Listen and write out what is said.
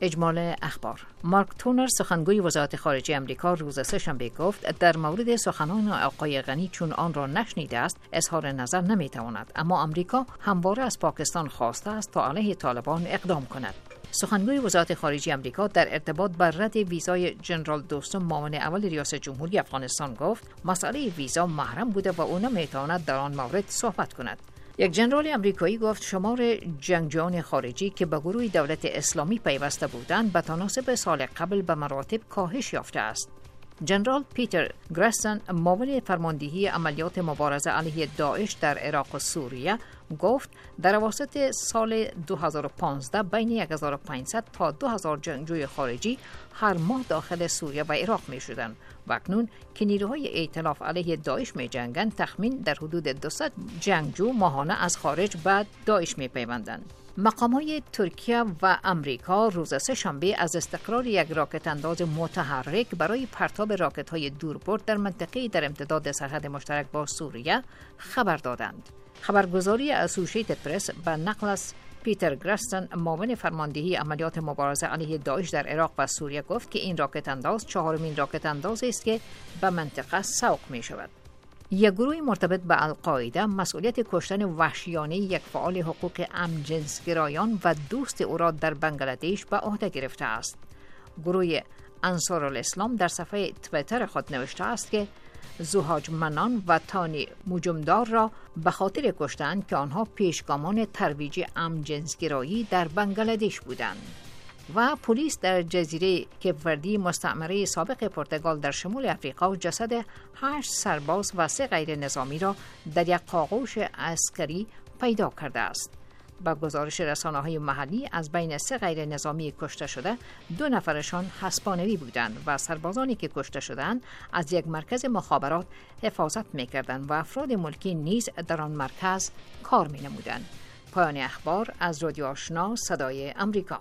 اجمال اخبار. مارک تونر سخنگوی وزارت خارجه امریکا روز سهشنبه گفت در مورد سخنان آقای غنی چون آن را نشنیده است اظهار نظر نمی‌تواند. اما امریکا همواره از پاکستان خواسته است تا علیه طالبان اقدام کند. سخنگوی وزارت خارجه امریکا در ارتباط بر رد ویزای جنرال دوستم معاون اول ریاست جمهوری افغانستان گفت مسئله ویزا محرم بوده و او نمی‌تواند در آن مورد صحبت کند. یک جنرال امریکایی گفت شمار جنگجویان خارجی که به گروه دولت اسلامی پیوسته بودند به تناسب سال قبل به مراتب کاهش یافته است. جنرال پیتر گرستن معاون فرماندهی عملیات مبارزه علیه داعش در عراق و سوریه گفت در واسط سال 2015 بین 1500 تا 2000 جنگجوی خارجی هر ماه داخل سوریه و عراق می شدند و اکنون که نیروهای ائتلاف علیه داعش می جنگند تخمین در حدود 200 جنگجو ماهانه از خارج به داعش می پیوندند. مقام های ترکیه و امریکا روز سه شنبه از استقرار یک راکت انداز متحرک برای پرتاب راکت های دوربرد در منطقه در امتداد سرحد مشترک با سوریه خبر دادند. خبرگزاری اسوشیتد پرس به نقل از پیتر گرستن معاون فرماندهی عملیات مبارزه علیه داعش در عراق و سوریه گفت که این راکت انداز چهارمین راکت انداز است که به منطقه سوق می شود. یک گروه مرتبط به القاعده مسئولیت کشتن وحشیانه یک فعال حقوق امجنسگرایان و دوست او را در بنگلادش به عهده گرفته است. گروه انصار الاسلام در صفحه تویتر خود نوشته است که زوهاج منان و تانی مجمدار را به خاطر کشتند که آنها پیشگامان ترویج امجنسگرایی در بنگلادش بودند. و پلیس در جزیره کپوردی مستعمره سابق پرتغال در شمال افریقا جسد هشت سرباز و سه غیر نظامی را در یک قاقوش عسکری پیدا کرده است. با گزارش رسانه های محلی از بین سه غیر نظامی کشته شده دو نفرشان هسپانوی بودند و سربازانی که کشته شدند از یک مرکز مخابرات حفاظت می کردند و افراد ملکی نیز در آن مرکز کار می نمودند. پایان اخبار از رادیو آشنا صدای امریکا